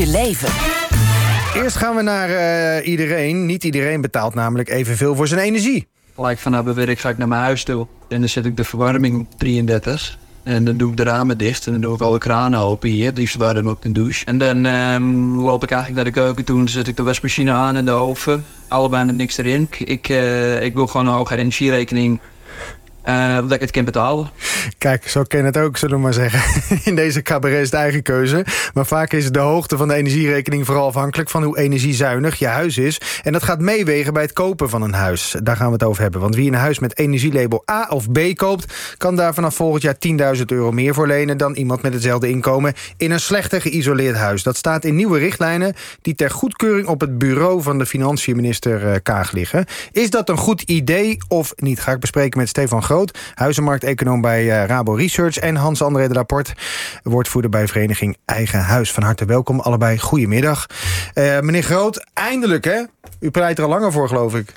je leven. Eerst gaan we naar uh, iedereen. Niet iedereen betaalt namelijk evenveel voor zijn energie. Gelijk vanaf mijn werk ga ik naar mijn huis toe. En dan zet ik de verwarming op 33. En dan doe ik de ramen dicht en dan doe ik alle kranen open hier. Het liefst warm ook een douche. En dan um, loop ik eigenlijk naar de keuken toe. Dan zet ik de wasmachine aan en de oven. Allebei met niks erin. Ik, uh, ik wil gewoon een hogere energierekening uh, dat ik het kan betalen. Kijk, zo ken het ook, zullen we maar zeggen. In deze cabaret is de eigen keuze. Maar vaak is de hoogte van de energierekening vooral afhankelijk... van hoe energiezuinig je huis is. En dat gaat meewegen bij het kopen van een huis. Daar gaan we het over hebben. Want wie een huis met energielabel A of B koopt... kan daar vanaf volgend jaar 10.000 euro meer voor lenen... dan iemand met hetzelfde inkomen in een slechter geïsoleerd huis. Dat staat in nieuwe richtlijnen... die ter goedkeuring op het bureau van de financiënminister eh, Kaag liggen. Is dat een goed idee of niet? Ga ik bespreken met Stefan Groot, huizenmarkteconoom bij uh, Rabo Research... en Hans-André de Rapport, woordvoerder bij vereniging Eigen Huis. Van harte welkom, allebei goedemiddag. Uh, meneer Groot, eindelijk hè? U pleit er al langer voor, geloof ik.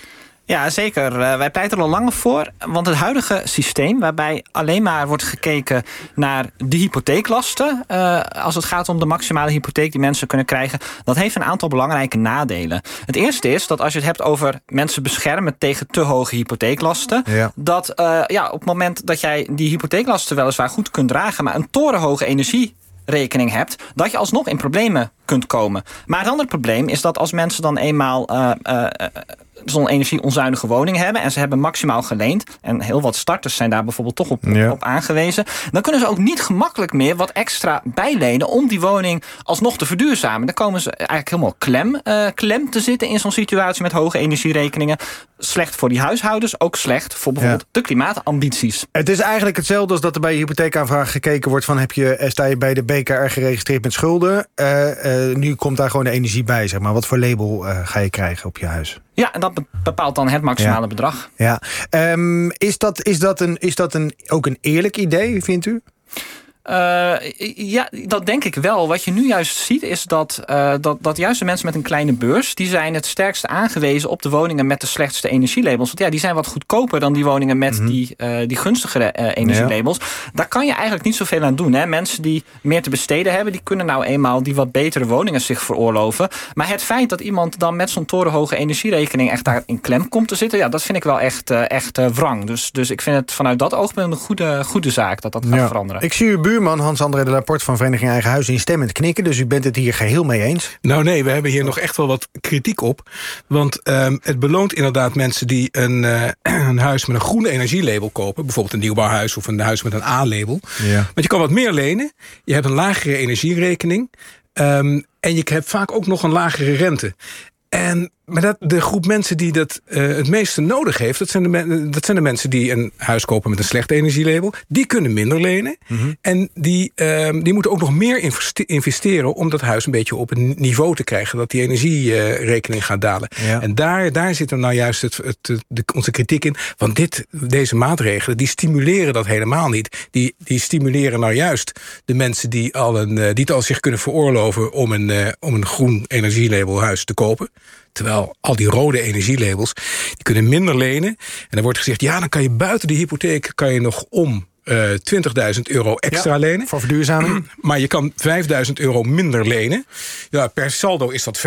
Ja, zeker. Uh, wij pleiten er al langer voor. Want het huidige systeem, waarbij alleen maar wordt gekeken naar de hypotheeklasten... Uh, als het gaat om de maximale hypotheek die mensen kunnen krijgen... dat heeft een aantal belangrijke nadelen. Het eerste is dat als je het hebt over mensen beschermen... tegen te hoge hypotheeklasten... Ja. dat uh, ja, op het moment dat jij die hypotheeklasten weliswaar goed kunt dragen... maar een torenhoge energie rekening hebt, dat je alsnog in problemen kunt komen. Maar het andere probleem is dat als mensen dan eenmaal uh, uh, zonne-energie-onzuinige woning hebben... en ze hebben maximaal geleend... en heel wat starters zijn daar bijvoorbeeld toch op, ja. op aangewezen... dan kunnen ze ook niet gemakkelijk meer wat extra bijlenen... om die woning alsnog te verduurzamen. Dan komen ze eigenlijk helemaal klem, uh, klem te zitten... in zo'n situatie met hoge energierekeningen. Slecht voor die huishoudens, ook slecht voor bijvoorbeeld ja. de klimaatambities. Het is eigenlijk hetzelfde als dat er bij je hypotheekaanvraag gekeken wordt... van heb je, sta je bij de BKR geregistreerd met schulden... Uh, uh, nu komt daar gewoon de energie bij, zeg maar. Wat voor label ga je krijgen op je huis? Ja, en dat bepaalt dan het maximale ja. bedrag. Ja. Um, is dat, is dat, een, is dat een, ook een eerlijk idee, vindt u? Uh, ja, dat denk ik wel. Wat je nu juist ziet is dat, uh, dat, dat juist de mensen met een kleine beurs... die zijn het sterkste aangewezen op de woningen met de slechtste energielabels. Want ja, die zijn wat goedkoper dan die woningen met mm -hmm. die, uh, die gunstigere energielabels. Ja. Daar kan je eigenlijk niet zoveel aan doen. Hè? Mensen die meer te besteden hebben... die kunnen nou eenmaal die wat betere woningen zich veroorloven. Maar het feit dat iemand dan met zo'n torenhoge energierekening... echt daar in klem komt te zitten... ja, dat vind ik wel echt, echt wrang. Dus, dus ik vind het vanuit dat oogpunt een goede, goede zaak dat dat gaat ja. veranderen. Ik zie uw buurman Hans-André de Laporte van Vereniging Eigen Huis instemmend knikken. Dus u bent het hier geheel mee eens? Nou nee, we hebben hier nog echt wel wat kritiek op. Want um, het beloont inderdaad mensen die een, uh, een huis met een groene energielabel kopen. Bijvoorbeeld een nieuwbouwhuis of een huis met een A-label. Ja. Want je kan wat meer lenen. Je hebt een lagere energierekening. Um, en je hebt vaak ook nog een lagere rente. En, maar dat, de groep mensen die dat uh, het meeste nodig heeft... Dat zijn, de dat zijn de mensen die een huis kopen met een slecht energielabel. Die kunnen minder lenen. Mm -hmm. En die, uh, die moeten ook nog meer investeren... om dat huis een beetje op een niveau te krijgen... dat die energierekening uh, gaat dalen. Ja. En daar, daar zit er nou juist het, het, de, onze kritiek in. Want dit, deze maatregelen die stimuleren dat helemaal niet. Die, die stimuleren nou juist de mensen die, al een, die het al zich kunnen veroorloven... om een, om een groen energielabel huis te kopen. Terwijl al die rode energielabels, die kunnen minder lenen. En dan wordt gezegd, ja, dan kan je buiten de hypotheek... kan je nog om uh, 20.000 euro extra ja, lenen. Voor verduurzaming. Maar je kan 5.000 euro minder lenen. Ja, per saldo is dat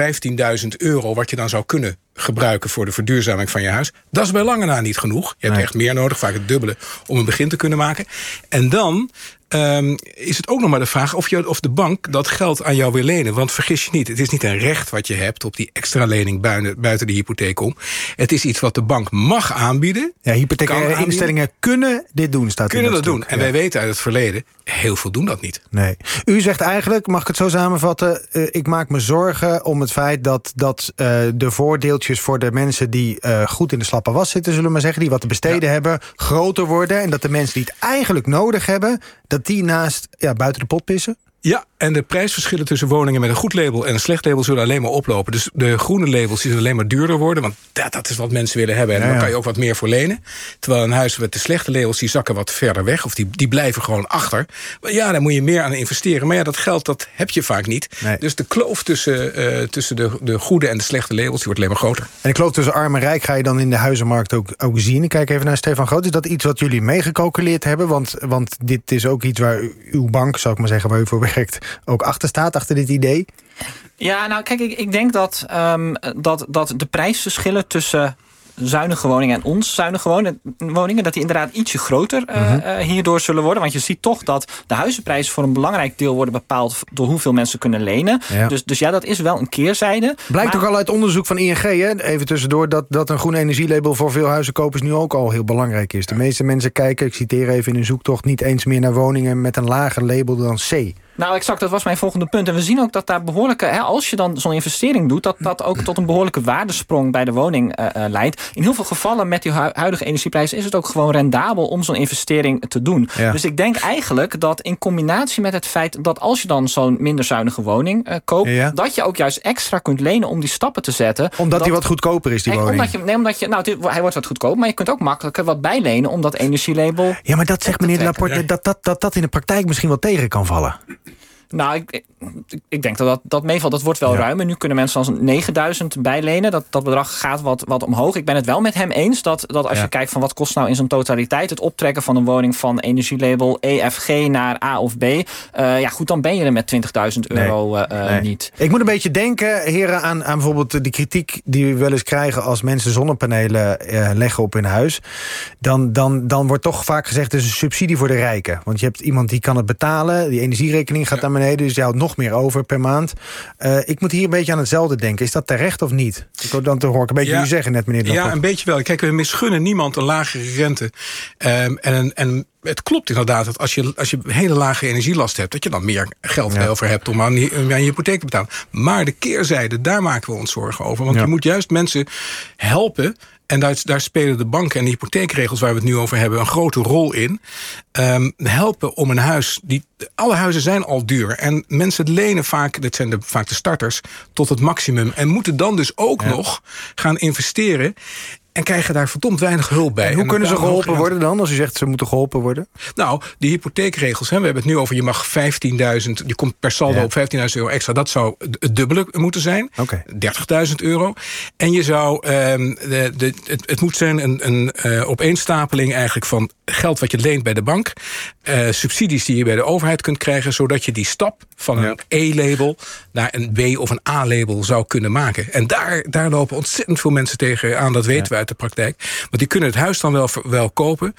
15.000 euro wat je dan zou kunnen gebruiken voor de verduurzaming van je huis. Dat is bij lange na niet genoeg. Je hebt nee. echt meer nodig, vaak het dubbele, om een begin te kunnen maken. En dan um, is het ook nog maar de vraag of, je, of de bank dat geld aan jou wil lenen. Want vergis je niet, het is niet een recht wat je hebt op die extra lening buiten, buiten de hypotheek om. Het is iets wat de bank mag aanbieden. Ja, hypothecaire instellingen kunnen dit doen, staat Kunnen dat, dat doen. En ja. wij weten uit het verleden, heel veel doen dat niet. Nee. U zegt eigenlijk, mag ik het zo samenvatten... Uh, ik maak me zorgen om het feit dat, dat uh, de voordeeltjes voor de mensen... die uh, goed in de slappe was zitten, zullen we maar zeggen... die wat te besteden ja. hebben, groter worden... en dat de mensen die het eigenlijk nodig hebben... dat die naast ja, buiten de pot pissen? Ja, en de prijsverschillen tussen woningen met een goed label en een slecht label zullen alleen maar oplopen. Dus de groene labels die zullen alleen maar duurder worden, want dat, dat is wat mensen willen hebben. En ja, dan kan je ook wat meer voor lenen. Terwijl een huis met de slechte labels die zakken wat verder weg, of die, die blijven gewoon achter. Maar ja, daar moet je meer aan investeren. Maar ja, dat geld dat heb je vaak niet. Nee. Dus de kloof tussen, uh, tussen de, de goede en de slechte labels die wordt alleen maar groter. En de kloof tussen arm en rijk ga je dan in de huizenmarkt ook, ook zien. Ik kijk even naar Stefan Groot. Is dat iets wat jullie meegecalculeerd hebben? Want, want dit is ook iets waar uw bank, zou ik maar zeggen, waar u voor werkt ook achter staat, achter dit idee? Ja, nou kijk, ik, ik denk dat, um, dat, dat de prijsverschillen tussen zuinige woningen en ons zuinige woningen... dat die inderdaad ietsje groter uh, hierdoor zullen worden. Want je ziet toch dat de huizenprijzen voor een belangrijk deel... worden bepaald door hoeveel mensen kunnen lenen. Dus, dus ja, dat is wel een keerzijde. Blijkt ook al uit onderzoek van ING, hè? even tussendoor... Dat, dat een groen energielabel voor veel huizenkopers nu ook al heel belangrijk is. De meeste mensen kijken, ik citeer even in een zoektocht... niet eens meer naar woningen met een lager label dan C... Nou, exact, dat was mijn volgende punt. En we zien ook dat daar behoorlijke, hè, als je dan zo'n investering doet, dat dat ook tot een behoorlijke waardesprong bij de woning uh, leidt. In heel veel gevallen met die huidige energieprijzen is het ook gewoon rendabel om zo'n investering te doen. Dus ik denk eigenlijk dat in combinatie met het feit dat als je dan zo'n minder zuinige woning uh, koopt, dat je ook juist extra kunt lenen om die stappen te zetten. Omdat die wat goedkoper is, die woning? Omdat je, nee, omdat je, nou, dit, hij wordt wat goedkoper, maar je kunt ook makkelijker wat bijlenen om dat energielabel. Ja, maar dat zegt meneer Laporte, dat, dat, dat dat in de praktijk misschien wel tegen kan vallen. Nou, ik, ik denk dat dat, dat meevalt. Dat wordt wel ja. ruim. En nu kunnen mensen als 9000 bijlenen. Dat, dat bedrag gaat wat, wat omhoog. Ik ben het wel met hem eens dat, dat als je kijkt van wat kost nou in zijn totaliteit... het optrekken van een woning van energielabel EFG naar A of B... Uh, ja, goed, dan ben je er met 20.000 euro nee. Uh, nee. niet. Ik moet een beetje denken, heren, aan, aan bijvoorbeeld de kritiek... die we wel eens krijgen als mensen zonnepanelen uh, leggen op hun huis. Dan, dan, dan wordt toch vaak gezegd, het is een subsidie voor de rijken. Want je hebt iemand die kan het betalen. Die energierekening gaat ja. naar beneden, dus je houdt nog meer over per maand. Uh, ik moet hier een beetje aan hetzelfde denken. Is dat terecht of niet? Ik dan te hoor ik een beetje ja, jullie zeggen net, meneer Ja, een beetje wel. Kijk, we misgunnen niemand een lagere rente. Um, en, en het klopt inderdaad dat als je, als je hele lage energielast hebt... dat je dan meer geld ja. over hebt om aan, die, aan je hypotheek te betalen. Maar de keerzijde, daar maken we ons zorgen over. Want ja. je moet juist mensen helpen en daar, daar, spelen de banken en de hypotheekregels waar we het nu over hebben een grote rol in. Um, helpen om een huis. Die, alle huizen zijn al duur. En mensen lenen vaak, dit zijn de, vaak de starters, tot het maximum. En moeten dan dus ook ja. nog gaan investeren en krijgen daar verdomd weinig hulp bij. En hoe en kunnen ze geholpen worden dan, als u zegt ze moeten geholpen worden? Nou, die hypotheekregels, hè, we hebben het nu over... je mag 15.000, je komt per saldo ja. op 15.000 euro extra. Dat zou het dubbele moeten zijn. Okay. 30.000 euro. En je zou, um, de, de, het, het moet zijn een, een uh, opeenstapeling eigenlijk van geld wat je leent bij de bank. Uh, subsidies die je bij de overheid kunt krijgen... zodat je die stap van ja. een E-label naar een B of een A-label zou kunnen maken. En daar, daar lopen ontzettend veel mensen tegen aan, dat weten ja. we uit de praktijk. Want die kunnen het huis dan wel, wel kopen.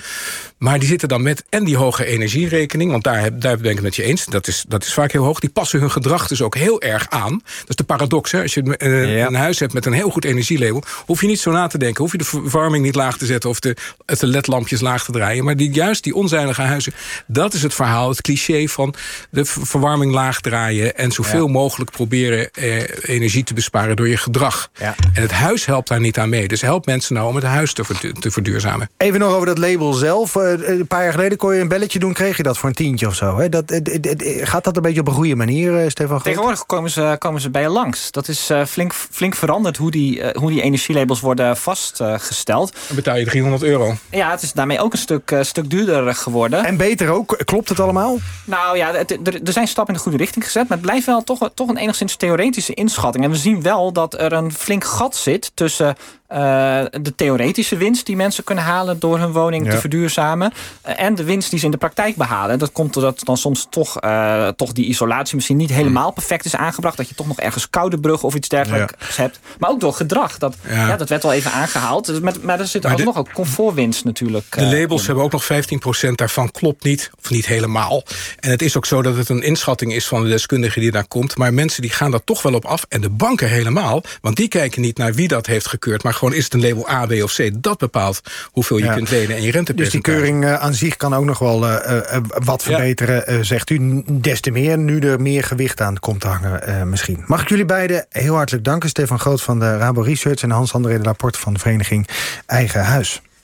Maar die zitten dan met en die hoge energierekening. Want daar, daar ben ik het met je eens. Dat is, dat is vaak heel hoog. Die passen hun gedrag dus ook heel erg aan. Dat is de paradox. Hè? Als je uh, ja. een huis hebt met een heel goed energielabel... hoef je niet zo na te denken. Hoef je de verwarming niet laag te zetten... of de, de ledlampjes laag te draaien. Maar die, juist die onzuinige huizen... dat is het verhaal, het cliché van de verwarming laag draaien... en zoveel ja. mogelijk proberen eh, energie te besparen door je gedrag. Ja. En het huis helpt daar niet aan mee. Dus help mensen nou om het huis te, verdu te verduurzamen. Even nog over dat label zelf. Uh, een paar jaar geleden kon je een belletje doen, kreeg je dat voor een tientje of zo. Hè? Dat, uh, gaat dat een beetje op een goede manier, uh, Stefan? Tegenwoordig komen ze, komen ze bij je langs. Dat is flink, flink veranderd hoe die, hoe die energielabels worden vastgesteld. Dan betaal je 300 euro. Ja, het is daarmee ook een stuk, stuk duurder geworden. En beter ook? Klopt het allemaal? Nou ja, er, er zijn stappen in de goede richting gezet. Maar het blijft wel toch, toch een enigszins theoretische inschatting. En we zien wel dat er een flink gat zit tussen uh, de theoretische winst die mensen kunnen halen door hun woning ja. te verduurzamen. Uh, en de winst die ze in de praktijk behalen. Dat komt doordat dan soms toch, uh, toch die isolatie misschien niet helemaal perfect is aangebracht. Dat je toch nog ergens koude bruggen of iets dergelijks ja. hebt. Maar ook door gedrag. Dat, ja. dat werd wel even aangehaald. Dus met, maar er zit maar alsnog de, ook comfortwinst natuurlijk. De labels hebben ook nog 15% daarvan klopt niet. Of niet helemaal. En het is ook zo dat het een inschatting is van de deskundige die daar komt. Maar mensen die gaan daar toch wel op af. En de banken helemaal. Want die kijken niet naar wie dat heeft gekeurd. Maar gewoon is het een label A, B of C. Dat bepaalt hoeveel je ja. kunt lenen en je rente. Dus die keuring uh, aan zich kan ook nog wel uh, uh, wat verbeteren, ja. zegt u. Des te meer, nu er meer gewicht aan komt te hangen misschien. Mag ik jullie beiden heel hartelijk danken. Stefan Groot van de Rabo Research en Hans-André de Laporte van de vereniging Eigen Huis.